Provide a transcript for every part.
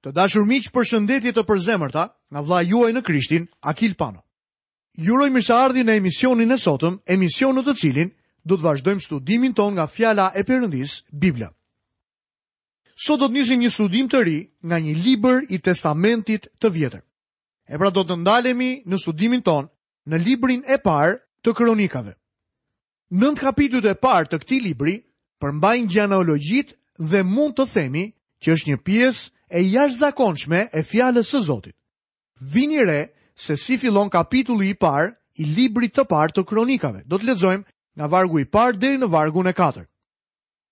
Të dashur miq, përshëndetje të përzemërta nga vëllai juaj në Krishtin, Akil Pano. Ju uroj mirëseardhje në emisionin e sotëm, emision në të cilin do të vazhdojmë studimin tonë nga fjala e Perëndisë, Bibla. Sot do të nisim një studim të ri nga një libër i Testamentit të Vjetër. E pra do të ndalemi në studimin tonë në librin e parë të Kronikave. Nëntë kapitujt e parë të këtij libri përmbajnë gjenealogjitë dhe mund të themi që është një pjesë e jashtëzakonshme e fjalës së Zotit. Vini re se si fillon kapitulli i parë i librit të parë të kronikave. Do të lexojmë nga vargu i parë deri në vargun e katërt.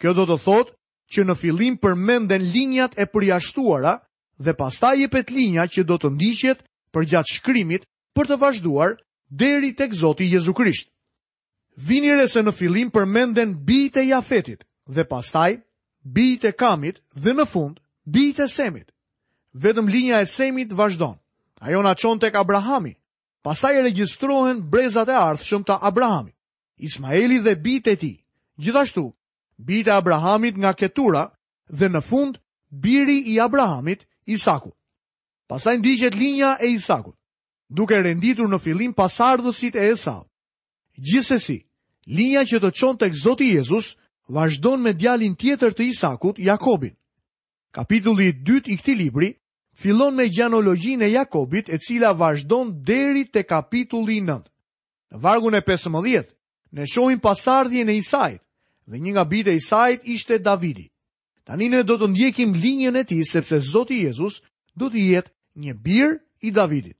Kjo do të thotë që në fillim përmenden linjat e përjashtuara dhe pastaj jepet linja që do të ndiqet përgjatë shkrimit për të vazhduar deri tek Zoti Jezu Krisht. Vini re se në fillim përmenden bijtë e Jafetit dhe pastaj bijtë e Kamit dhe në fund bijtë e Semit. Vetëm linja e Semit vazhdon. Ajo na çon tek Abrahami. Pastaj regjistrohen brezat e ardhshëm të Abrahamit. Ismaeli dhe bijtë e tij, gjithashtu bijtë e Abrahamit nga Ketura dhe në fund biri i Abrahamit, Isaku. Pastaj ndiqet linja e Isakut, duke renditur në fillim pasardhësit e Esaut. Gjithsesi, linja që të çon tek Zoti Jezus vazhdon me djalin tjetër të Isakut, Jakobin. Kapitulli i 2 i këtij libri fillon me gjenealogjinë e Jakobit, e cila vazhdon deri te kapitulli i 9. Në vargun e 15, ne shohim pasardhjen e Isait, dhe një nga bijtë e Isait ishte Davidi. Tani ne do të ndjekim linjën e tij, sepse Zoti Jezus do të jetë një bir i Davidit.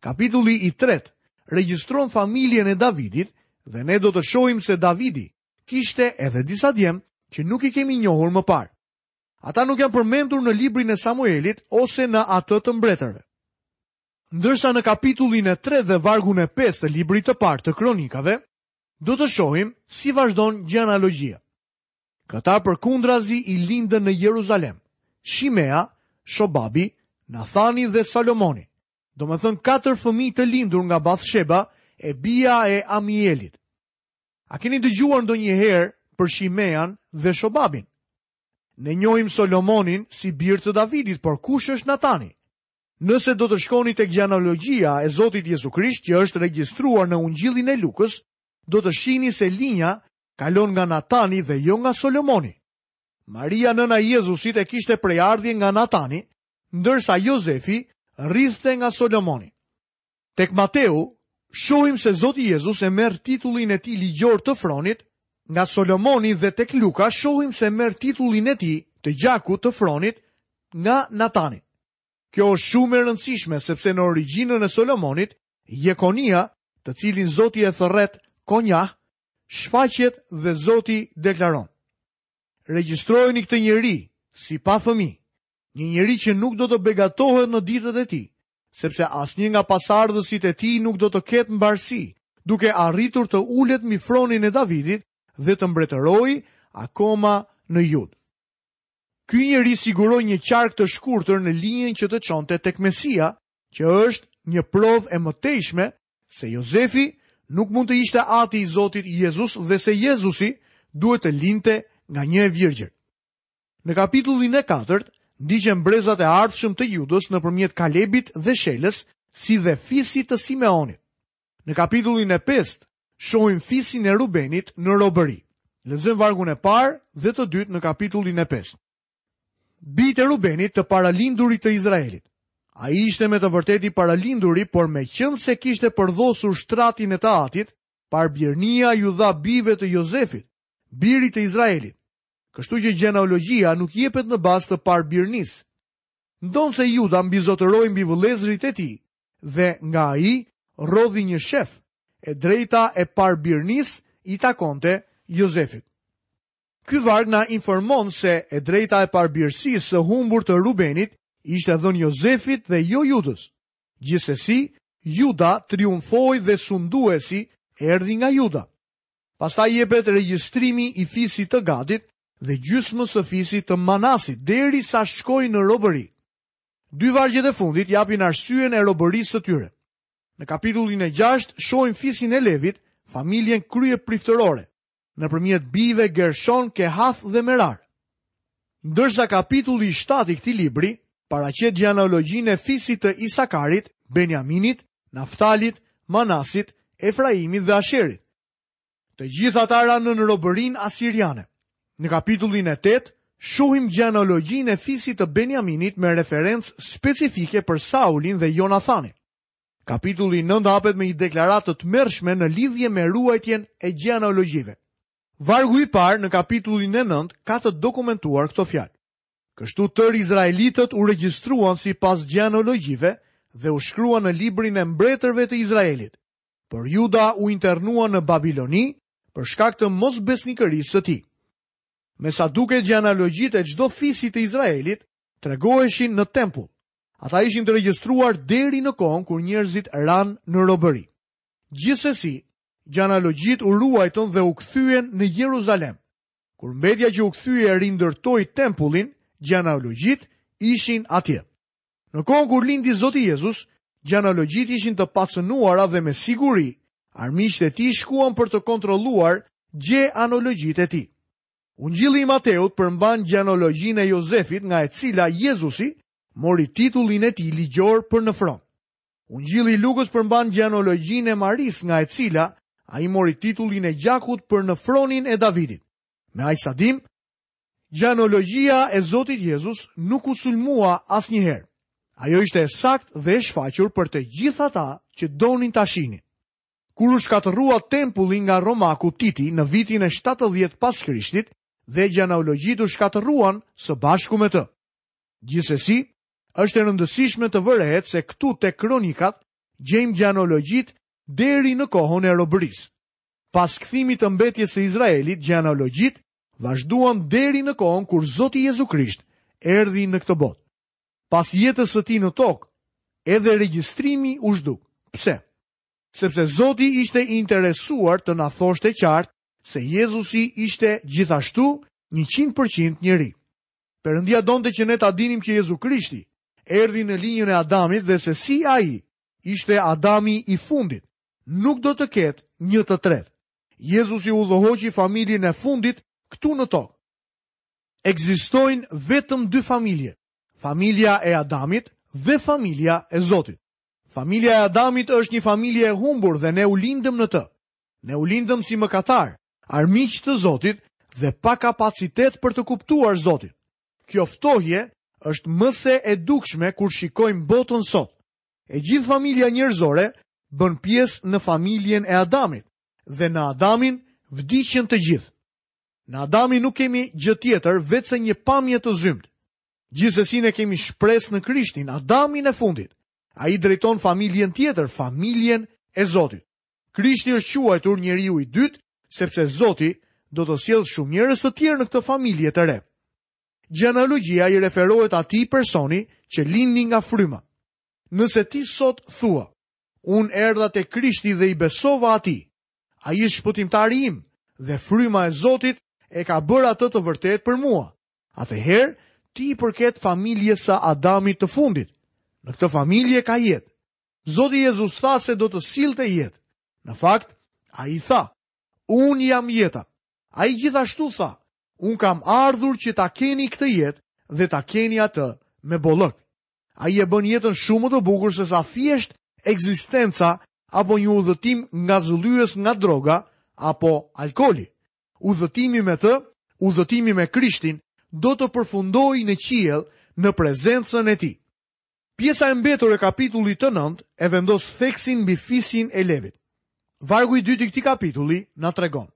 Kapitulli i tretë, regjistron familjen e Davidit dhe ne do të shohim se Davidi kishte edhe disa djem që nuk i kemi njohur më parë. Ata nuk janë përmendur në librin e Samuelit ose në atë të mbretërve. Ndërsa në kapitullin e tretë dhe vargun e pestë të librit të parë të Kronikave, do të shohim si vazhdon gjenealogjia. Këta përkundrazi i lindën në Jeruzalem, Shimea, Shobabi, Nathani dhe Salomoni, domethënë katër fëmijë të lindur nga Bathsheba e bija e Amielit. A keni dëgjuar ndonjëherë për Shimean dhe Shobabin? Ne njohim Solomonin si bir të Davidit, por kush është Natani? Nëse do të shkoni tek gjenealogjia e Zotit Jezu Krisht që është regjistruar në Ungjillin e Lukës, do të shihni se linja kalon nga Natani dhe jo nga Solomoni. Maria nëna e Jezusit e kishte prejardhjen nga Natani, ndërsa Jozefi rridhte nga Solomoni. Tek Mateu, shohim se Zoti Jezus e merr titullin e tij ligjor të fronit nga Solomoni dhe tek Luka shohim se e merr titullin e tij të gjakut të fronit nga Natani. Kjo është shumë e rëndësishme sepse në origjinën e Solomonit, Jekonia, të cilin Zoti e thërret Konjah, shfaqet dhe Zoti deklaron: Regjistrojeni këtë njeri si pa fëmijë, një njeri që nuk do të begatohet në ditët e tij, sepse asnjë nga pasardhësit e tij nuk do të ketë mbarësi, duke arritur të ulet mbi fronin e Davidit dhe të mbretërojë akoma në Judë. Ky njeri siguroi një qark të shkurtër në linjën që të çonte tek Mesia, që është një provë e mëtejshme se Jozefi nuk mund të ishte ati i Zotit Jezus dhe se Jezusi duhet të lindte nga një e virgjër. Në kapitullin e katërt, ndiqen brezat e ardhshëm të Judës nëpërmjet Kalebit dhe Shelës, si dhe fisit të Simeonit. Në kapitullin e pestë, shohim fisin e Rubenit në robëri. Lexojmë vargun e parë dhe të dytë në kapitullin e pestë. Bijtë e Rubenit të paralindurit të Izraelit. Ai ishte me të vërtetë i paralinduri, por meqenëse kishte përdhosur shtratin e të atit, parëbirnia iu dha bijve të Jozefit, birit të Izraelit. Kështu që gjenealogjia nuk jepet në bazë të parëbirnisë. Ndonëse Juda mbizotëroi mbi vëllezërit e tij dhe nga ai rrodhi një shef, e drejta e parëbirnisë i takonte Jozefit. Ky varg na informon se e drejta e parëbirësisë së humbur të Rubenit ishte dhënë Jozefit dhe jo Judës. Gjithsesi, Juda triumfoi dhe sunduesi erdhi nga Juda. Pastaj jepet regjistrimi i fisit të Gadit dhe gjysmës së fisit të Manasit, derisa shkojnë në robëri. Dy vargjet e fundit japin arsyen e robërisë së tyre. Në kapitullin e gjashtë shohim fisin e Levit, familjen kryepriftërore, nëpërmjet bijve Gershon, Kehath dhe Merar. Ndërsa kapitulli i shtatë i këtij libri paraqet gjenealogjinë e fisit të Isakarit, Beniaminit, Naftalit, Manasit, Efraimit dhe Asherit. Të gjithë ata ranë nën robërinë asiriane. Në kapitullin e 8 shohim gjenealogjinë e fisit të Beniaminit me referencë specifike për Saulin dhe Jonathanin. Kapitulli 9 hapet me një deklaratë të tmerrshme në lidhje me ruajtjen e gjenealogjive. Vargu i parë në kapitullin e 9 ka të dokumentuar këto fjalë. Kështu tërë izraelitët u regjistruan sipas gjeanalogjive dhe u shkruan në librin e mbretërve të Izraelit. Por Juda u internua në Babiloni për shkak të mosbesnikërisë së tij. Me sa duket gjeanalogjitë e çdo fisi të Izraelit tregoheshin në tempull. Ata ishin të regjistruar deri në kohën kur njerëzit ranë në robëri. Gjithsesi, gjeanalogjitë u ruajtën dhe u kthyen në Jeruzalem. Kur mbetja që u kthye e rindërtoi tempullin, gjeanologjitë ishin atje. Në kohën kur lindi Zoti Jezus, gjeanologjitë ishin të pacënuara dhe me siguri, armiqtë e tij shkuan për të kontrolluar gjeanologjitë e tij. Ungjilli i Mateut përmban gjeanologjinë e Jozefit nga e cila Jezusi mori titullin e tij ligjor për në fron. Ungjilli i Lukës përmban gjeanologjinë e Marisë nga e cila ai mori titullin e gjakut për në fronin e Davidit. Me aq sa dimë, gjeanologjia e Zotit Jezus nuk u sulmua asnjëherë. Ajo ishte e saktë dhe e shfaqur për të gjithë ata që donin ta shihnin. Kur u shkatërrua tempulli nga romaku Titi në vitin e 70 pas Krishtit dhe gjeanologjitë u shkatërruan së bashku me të. Gjithsesi, Është e rëndësishme të vërehet se këtu tek kronikat gjejmë gjeanologjitë deri në kohën e robërisë. Pas kthimit të mbetjes së Izraelit, gjeanologjitë vazhduan deri në kohën kur Zoti Jezu Krisht erdhi në këtë botë. Pas jetës së tij në tokë, edhe regjistrimi u zhduk. Pse? Sepse Zoti ishte i interesuar të na thoshte qartë se Jezusi ishte gjithashtu 100% njeri. Perëndia donte që ne ta dinim që Jezu Krishti erdhi në linjën e Adamit dhe se si ai ishte Adami i fundit, nuk do të ketë një të tretë. Jezusi udhëhoqi familjen e fundit këtu në tokë. Ekzistojnë vetëm dy familje, familja e Adamit dhe familja e Zotit. Familja e Adamit është një familje e humbur dhe ne u lindëm në të. Ne u lindëm si mëkatarë, armiq të Zotit dhe pa kapacitet për të kuptuar Zotin. Kjo ftohje është më se e dukshme kur shikojmë botën sot. E gjithë familja njerëzore bën pjesë në familjen e Adamit dhe në Adamin vdiqën të gjithë. Në Adamin nuk kemi gjë tjetër veçse një pamje të zymtë. Gjithsesi ne kemi shpresë në Krishtin, Adamin e fundit. Ai drejton familjen tjetër, familjen e Zotit. Krishti është quajtur njeriu i dytë, sepse Zoti do të sjellë shumë njerëz të tjerë në këtë familje të re. Gjenealogjia i referohet atij personi që lindi nga fryma. Nëse ti sot thua, unë erdha te Krishti dhe i besova atij, ai është shpëtimtari im dhe fryma e Zotit e ka bërë atë të vërtetë për mua. Atëherë ti i përket familjes së Adamit të fundit. Në këtë familje ka jetë. Zoti Jezus tha se do të sillte jetë. Në fakt, ai tha, unë jam jeta. Ai gjithashtu tha, unë kam ardhur që ta keni këtë jetë dhe ta keni atë me bollëk. Ai e bën jetën shumë më të bukur sesa thjesht ekzistenca apo një udhëtim ngazëllyes nga droga apo alkooli. Udhëtimi me të, udhëtimi me Krishtin, do të përfundojë në qiell në prezencën e tij. Pjesa e mbetur e kapitullit të nëntë e vendos theksin mbi fisin e Levit. Vargu i dytë i këtij kapitulli na tregon.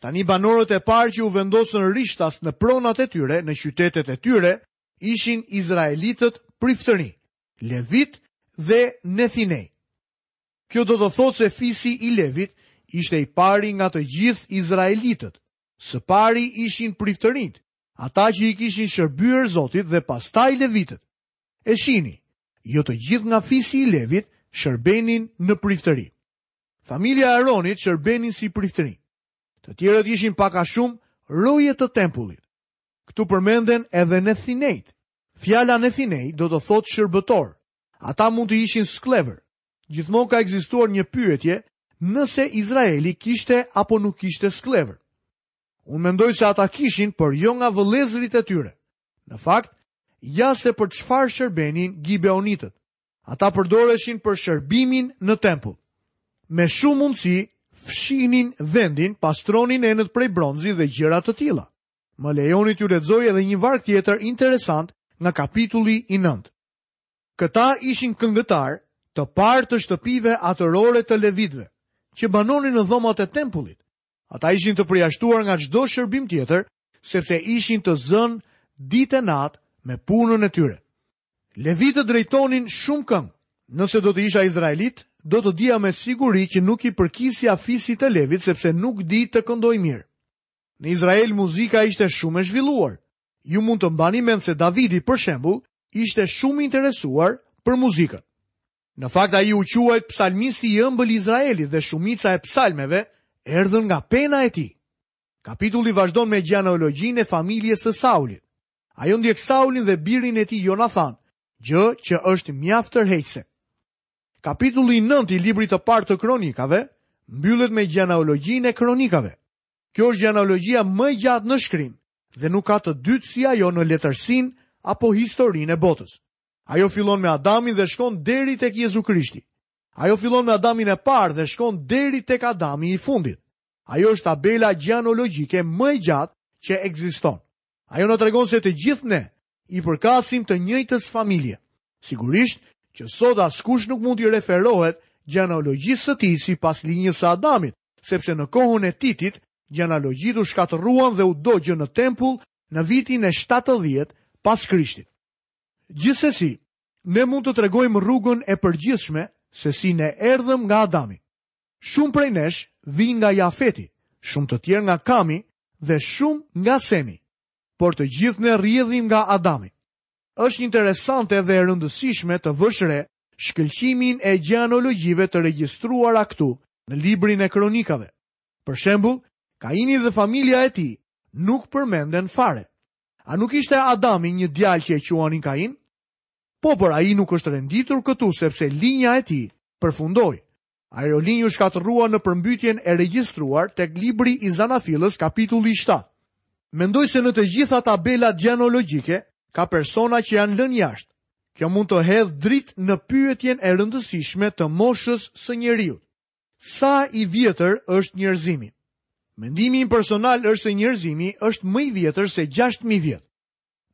Tani banorët e parë që u vendosën rishtas në pronat e tyre, në qytetet e tyre, ishin izraelitët priftërinj, levitë dhe nethinej. Kjo do të thotë se fisi i Levit ishte i pari nga të gjithë izraelitët. Së pari ishin priftërinjtë, ata që i kishin shërbyer Zotit dhe pastaj levitët. E shihni, jo të gjithë nga fisi i Levit shërbenin në priftëri. Familja e Aronit shërbenin si priftërinj. Të tjerët ishin pak a shumë roje të tempullit. Këtu përmenden edhe Nethinejtë. Fjala Nethinej do të thotë shërbëtorë. Ata mund të ishin skllevër. Gjithmonë ka ekzistuar një pyetje nëse Izraeli kishte apo nuk kishte skllevër. Unë mendoj se ata kishin, por jo nga vëllezërit e tyre. Në fakt, ja se për çfarë shërbenin gibeonitët. Ata përdoreshin për shërbimin në tempull. Me shumë mundësi, fshinin vendin, pastronin enët prej bronzi dhe gjëra të tilla. Më lejoni t'ju lexoj edhe një varg tjetër interesant nga kapitulli i 9. Këta ishin këngëtarë të parë të shtëpive atërore të levitëve, që banonin në dhomat e tempullit. Ata ishin të përjashtuar nga çdo shërbim tjetër, sepse ishin të zënë ditë e natë me punën e tyre. Levitët drejtonin shumë këngë. Nëse do të isha izraelit, do të dija me siguri që nuk i përkisja fisit të Levit sepse nuk di të këndoj mirë. Në Izrael muzika ishte shumë e zhvilluar. Ju mund të mbani mend se Davidi, për shembull, ishte shumë i interesuar për muzikën. Në fakt ai u quajt psalmisti i ëmbël i Izraelit dhe shumica e psalmeve erdhën nga pena e tij. Kapitulli vazhdon me gjenealogjinë e familjes së Saulit. Ajo ndjek Saulin dhe birin e tij Jonathan, gjë që është mjaft tërheqëse. Kapitulli i nëntë i librit të parë të Kronikave mbyllet me gjenealogjinë e Kronikave. Kjo është gjenealogjia më e gjatë në shkrim dhe nuk ka të dytë si ajo në letërsinë apo historinë e botës. Ajo fillon me Adamin dhe shkon deri tek Jezu Krishti. Ajo fillon me Adamin e parë dhe shkon deri tek Adami i fundit. Ajo është tabela gjenealogjike më e gjatë që ekziston. Ajo na tregon se të gjithë ne i përkasim të njëjtës familje. Sigurisht që sot askush nuk mund t'i referohet gjenealogjisë së tij sipas linjës së Adamit, sepse në kohën e Titit, gjenealogjitë u shkatërruan dhe u dogjën në tempull në vitin e 70 pas Krishtit. Gjithsesi, ne mund të tregojmë rrugën e përgjithshme se si ne erdhëm nga Adami. Shumë prej nesh vijnë nga Jafeti, shumë të tjerë nga Kami dhe shumë nga Semi. Por të gjithë ne rrjedhim nga Adami. Është interesante dhe e rëndësishme të vësh re shkëlqimin e gjenealogjive të regjistruara këtu në librin e kronikave. Për shembull, Kaini dhe familja e tij nuk përmenden fare. A nuk kishte Adami një djalë që e quanin Kain? Po, por ai nuk është renditur këtu sepse linja e tij përfundoi. Ajo linjë u shkatërrua në përmbytjen e regjistruar tek Libri i Zanafillës, kapitulli 7. Mendoj se në të gjitha tabelat gjenealogjike ka persona që janë lënë jashtë. Kjo mund të hedhë dritë në pyetjen e rëndësishme të moshës së njeriut. Sa i vjetër është njerëzimi? Mendimi im personal është se njerëzimi është më i vjetër se 6000 vjet.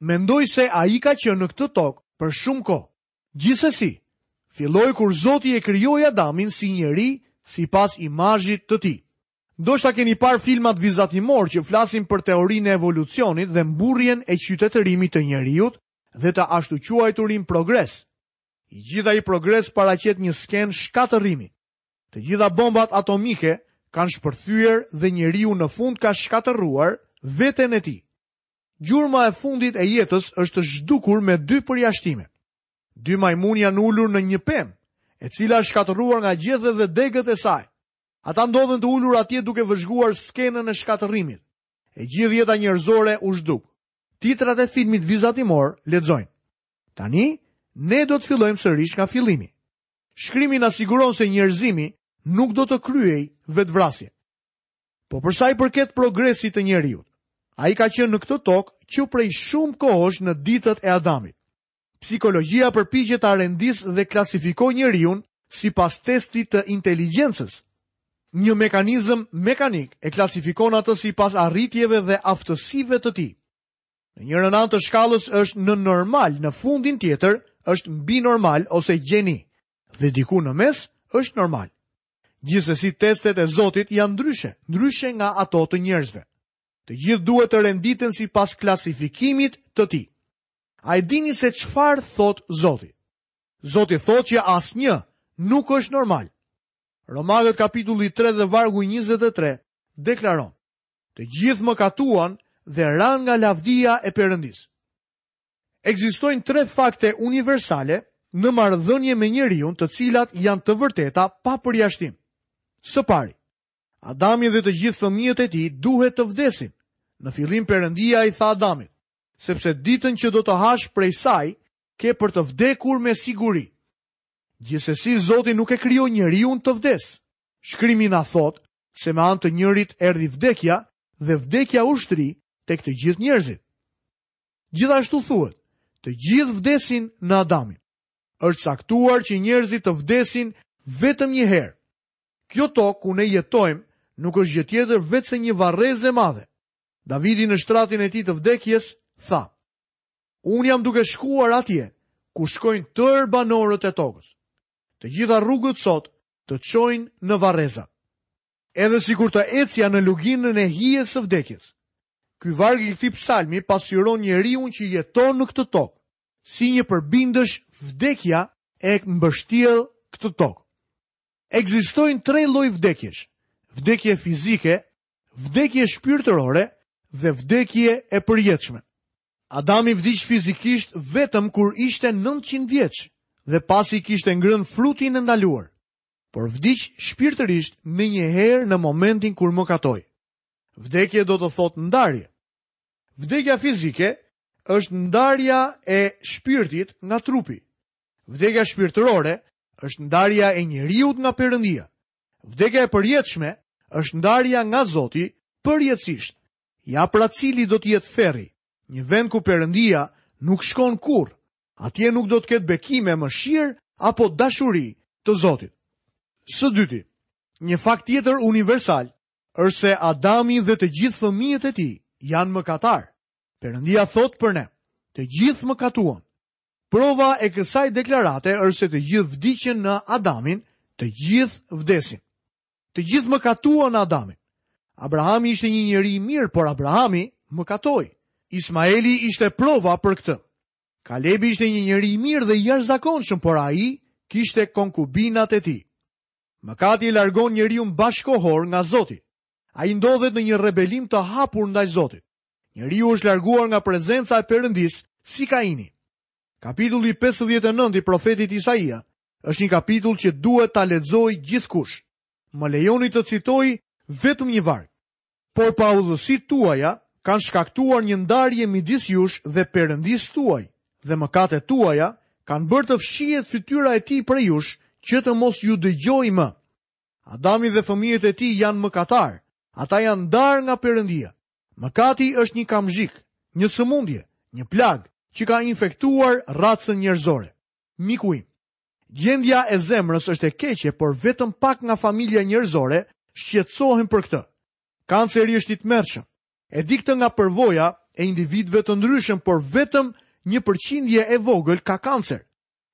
Mendoj se ai ka qenë në këtë tokë për shumë kohë. Gjithsesi, filloi kur Zoti e krijoi Adamin si njeri sipas imazhit të tij. Ndoshta keni parë filmat vizatimorë që flasin për teorinë e evolucionit dhe mburrjen e qytetërimit të njeriut dhe të ashtuquajturin progres. I gjithë ai progres paraqet një skenë shkatërrimi. Të gjitha bombat atomike kanë shpërthyer dhe njeriu në fund ka shkatërruar veten e tij. Gjurma e fundit e jetës është zhdukur me dy përjashtime. Dy majmunë janë ulur në një pemë, e cila është shkatërruar nga gjethet dhe degët e saj. Ata ndodhen të ulur atje duke vëzhguar skenën e shkatërrimit. E gjithë jeta njerëzore u zhduk. Titrat e filmit vizatimor lexojnë. Tani, ne do të fillojmë sërisht nga fillimi. Shkrimi na siguron se njerëzimi nuk do të kryejë vetëvrasje. Po përsa i përket progresit të njeriut, ai ka qenë në këtë tokë që prej shumë kohësh në ditët e Adamit. Psikologjia përpiqet ta rendisë dhe klasifikojë njeriun sipas testit të inteligjencës. Një mekanizëm mekanik e klasifikon atë sipas arritjeve dhe aftësive të tij. Në njërën anë të shkallës është nën normal, në fundin tjetër është mbi normal ose gjeni dhe diku në mes është normal. Gjithsesi testet e Zotit janë ndryshe, ndryshe nga ato të njerëzve. Të gjithë duhet të renditen sipas klasifikimit të tij. A e dini se çfarë thotë Zoti? Zoti thotë që asnjë nuk është normal. Romakët kapitulli 3 dhe vargu 23 deklaron, Të gjithë mëkatuan dhe ranë nga lavdia e Perëndisë. Ekzistojnë tre fakte universale në marrëdhënie me njeriun, të cilat janë të vërteta pa përjashtim. Së pari, Adami dhe të gjithë fëmijët e tij duhet të vdesin. Në fillim Perëndia i tha Adamit, sepse ditën që do të hash prej saj, ke për të vdekur me siguri. Gjithsesi Zoti nuk e krijoi njeriun të vdesë. Shkrimi na thotë se me anë të njërit erdhi vdekja dhe vdekja u shtri tek të gjithë njerëzit. Gjithashtu thuhet, të gjithë vdesin në Adamin. Është caktuar që njerëzit të vdesin vetëm një herë. Kjo tokë ku ne jetojmë nuk është gjë tjetër veçse një varrezë e madhe. Davidi në shtratin e tij të vdekjes tha: Unë jam duke shkuar atje ku shkojnë tërë banorët e tokës. Të gjitha rrugët sot të çojnë në varreza. Edhe sikur të ecja në luginën e hijes së vdekjes. Ky varg i këtij psalmi pasqyron njeriun që jeton në këtë tokë, si një përbindësh vdekja e mbështjell këtë tokë. Ekzistojnë tre lloj vdekjesh: vdekje fizike, vdekje shpirtërore dhe vdekje e përjetshme. Adami vdiq fizikisht vetëm kur ishte nëntëqind vjeç dhe pasi kishte ngrënë frutin e ndaluar, por vdiq shpirtërisht menjëherë në momentin kur mëkatoi. Vdekje do të thotë ndarje. Vdekja fizike është ndarja e shpirtit nga trupi. Vdekja shpirtërore është ndarja e njeriut nga Perëndia. Vdekja e përjetshme është ndarja nga Zoti përjetësisht, Ja pra cili do të jetë ferri, një vend ku Perëndia nuk shkon kurrë. Atje nuk do të ketë bekime, mëshirë apo dashuri të Zotit. Së dyti, një fakt tjetër universal është se Adami dhe të gjithë fëmijët e tij janë mëkatarë. Perëndia thotë për ne, të gjithë mëkatuan. Prova e kësaj deklarate është se të gjithë vdiqën në Adamin, të gjithë vdesin. Të gjithë mëkatuan në Adamin. Abrahami ishte një njeri i mirë, por Abrahami mëkatoi. Ismaeli ishte prova për këtë. Kalebi ishte një njeri i mirë dhe i jashtëzakonshëm, por ai kishte konkubinat e tij. Mëkati e largon njeriun bashkëkohor nga Zoti. Ai ndodhet në një rebelim të hapur ndaj Zotit. Njeriu është larguar nga prezenca e Perëndisë si Kaini. Kapitulli pesëdhjetë e nëntë i profetit Isaia është një kapitull që duhet ta lexojë gjithkush. Më lejoni të citoj vetëm një varg. Por paudhësitë tuaja kanë shkaktuar një ndarje midis jush dhe Perëndisë tuaj, dhe mëkatet tuaja kanë bërë të fshihet fytyra e tij prej jush, që të mos ju dëgjojë më. Adami dhe fëmijët e tij janë mëkatarë, ata janë ndarë nga Perëndia. Mëkati është një kamzhik, një sëmundje, një plagë që ka infektuar racën njerëzore. Miku im, gjendja e zemrës është e keqe, por vetëm pak nga familja njerëzore shqetësohen për këtë. Kanceri është i tmerrshëm. E di këtë nga përvoja e individëve të ndryshëm, por vetëm një përqindje e vogël ka kancer.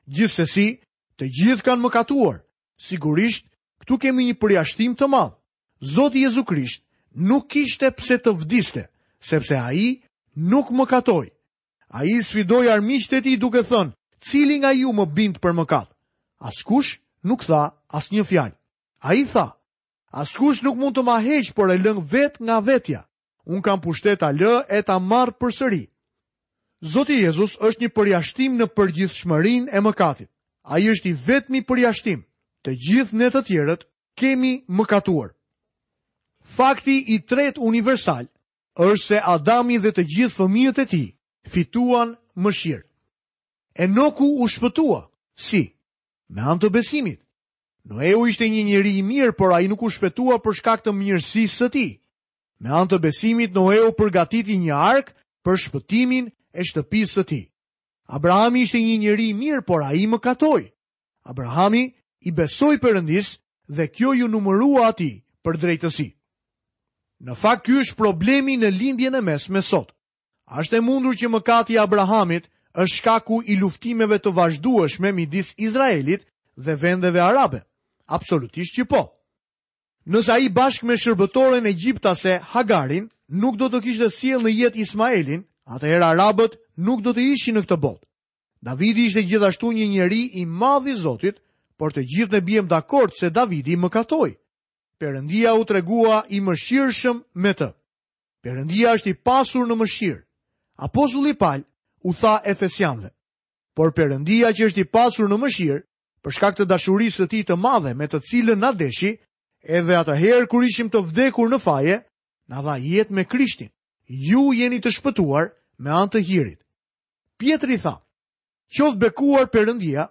Gjithsesi, të gjithë kanë mëkatuar. Sigurisht, këtu kemi një përjashtim të madh. Zoti Jezu Krisht nuk kishte pse të vdiste, sepse Ai nuk mëkatoi. Ai sfidoi armiqtë e Tij duke thënë, Cili nga ju më bind për mëkat? Askush nuk tha asnjë fjalë. Ai tha, Askush nuk mund të ma heqë, por e lë nga vetë nga vetja. Unë kam pushtet ta lë e ta marr përsëri. Zoti Jezus është një përjashtim në përgjithshmërinë e mëkatit. Ai është i vetmi përjashtim. Të gjithë ne të tjerët kemi mëkatuar. Fakti i tretë universal është se Adami dhe të gjithë fëmijët e tij fituan mëshirë. Enoku u shpëtua. Si? Me anë të besimit. Noeu ishte një njeri i mirë, por ai nuk u shpëtua për shkak të mirësisë së tij. Me anë të besimit Noeu përgatiti një arkë për shpëtimin e shtëpisë së tij. Abrahami ishte një njeri i mirë, por ai mëkatoi. Abrahami i besoi Perëndisë dhe kjo iu numërua atij për drejtësi. Në fakt ky është problemi në Lindjen e Mesme sot. A është e mundur që mëkati i Abrahamit është shkaku i luftimeve të vazhdueshme midis Izraelit dhe vendeve arabe? Absolutisht që po. Nëse ai bashkë me shërbëtoren egjiptase Hagarin nuk do të kishte sjellë në jetë Ismaelin, atëherë arabët nuk do të ishin në këtë botë. Davidi ishte gjithashtu një njeri i madh i Zotit, por të gjithë ne biem dakord se Davidi mëkatoi. Perëndia u tregua i mëshirshëm me të. Perëndia është i pasur në mëshirë. Apostulli Pal u tha Efesianëve, "Por Perëndia që është i pasur në mëshirë, për shkak të dashurisë së tij të madhe me të cilën na deshi, edhe atëherë kur ishim të vdekur në faje, na dha jetë me Krishtin. Ju jeni të shpëtuar me anë të hirit. Pjetri tha, qoftë bekuar Perëndia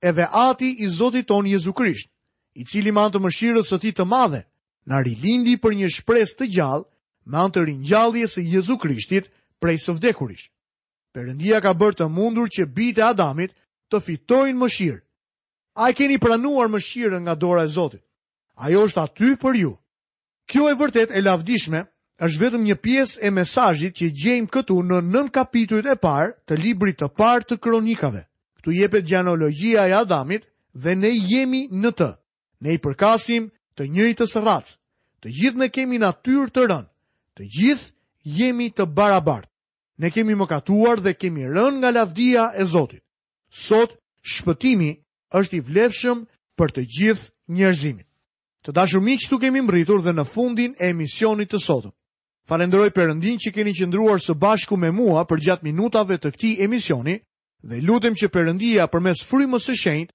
edhe ati i Zotit tonë Jezu Krisht, i cili me anë të mëshirës së tij të madhe, na rilindi për një shpresë të gjallë me anë të ringjalljes së Jezu Krishtit prej së vdekurish. Perëndia ka bërë të mundur që bijtë e Adamit të fitojnë mëshirë. A e keni pranuar mëshirën nga dora e Zotit? Ajo është aty për ju. Kjo e vërtetë e lavdishme është vetëm një pjesë e mesazhit që gjejmë këtu në nëntë kapitujt e parë të librit të parë të Kronikave. Këtu jepet gjenealogjia e Adamit dhe ne jemi në të. Ne i përkasim të njëjtës racë. Të gjithë ne kemi natyrë të rënë. Të gjithë jemi të barabartë. Ne kemi mëkatuar dhe kemi rënë nga lavdia e Zotit. Sot, shpëtimi është i vlefshëm për të gjithë njerëzimin. Të dashur miq, këtu kemi mbritur dhe në fundin e emisionit të sotëm. Falenderoj Perëndinë që keni qëndruar së bashku me mua përgjatë minutave të këtij emisioni dhe lutem që Perëndia përmes frymës së shenjtë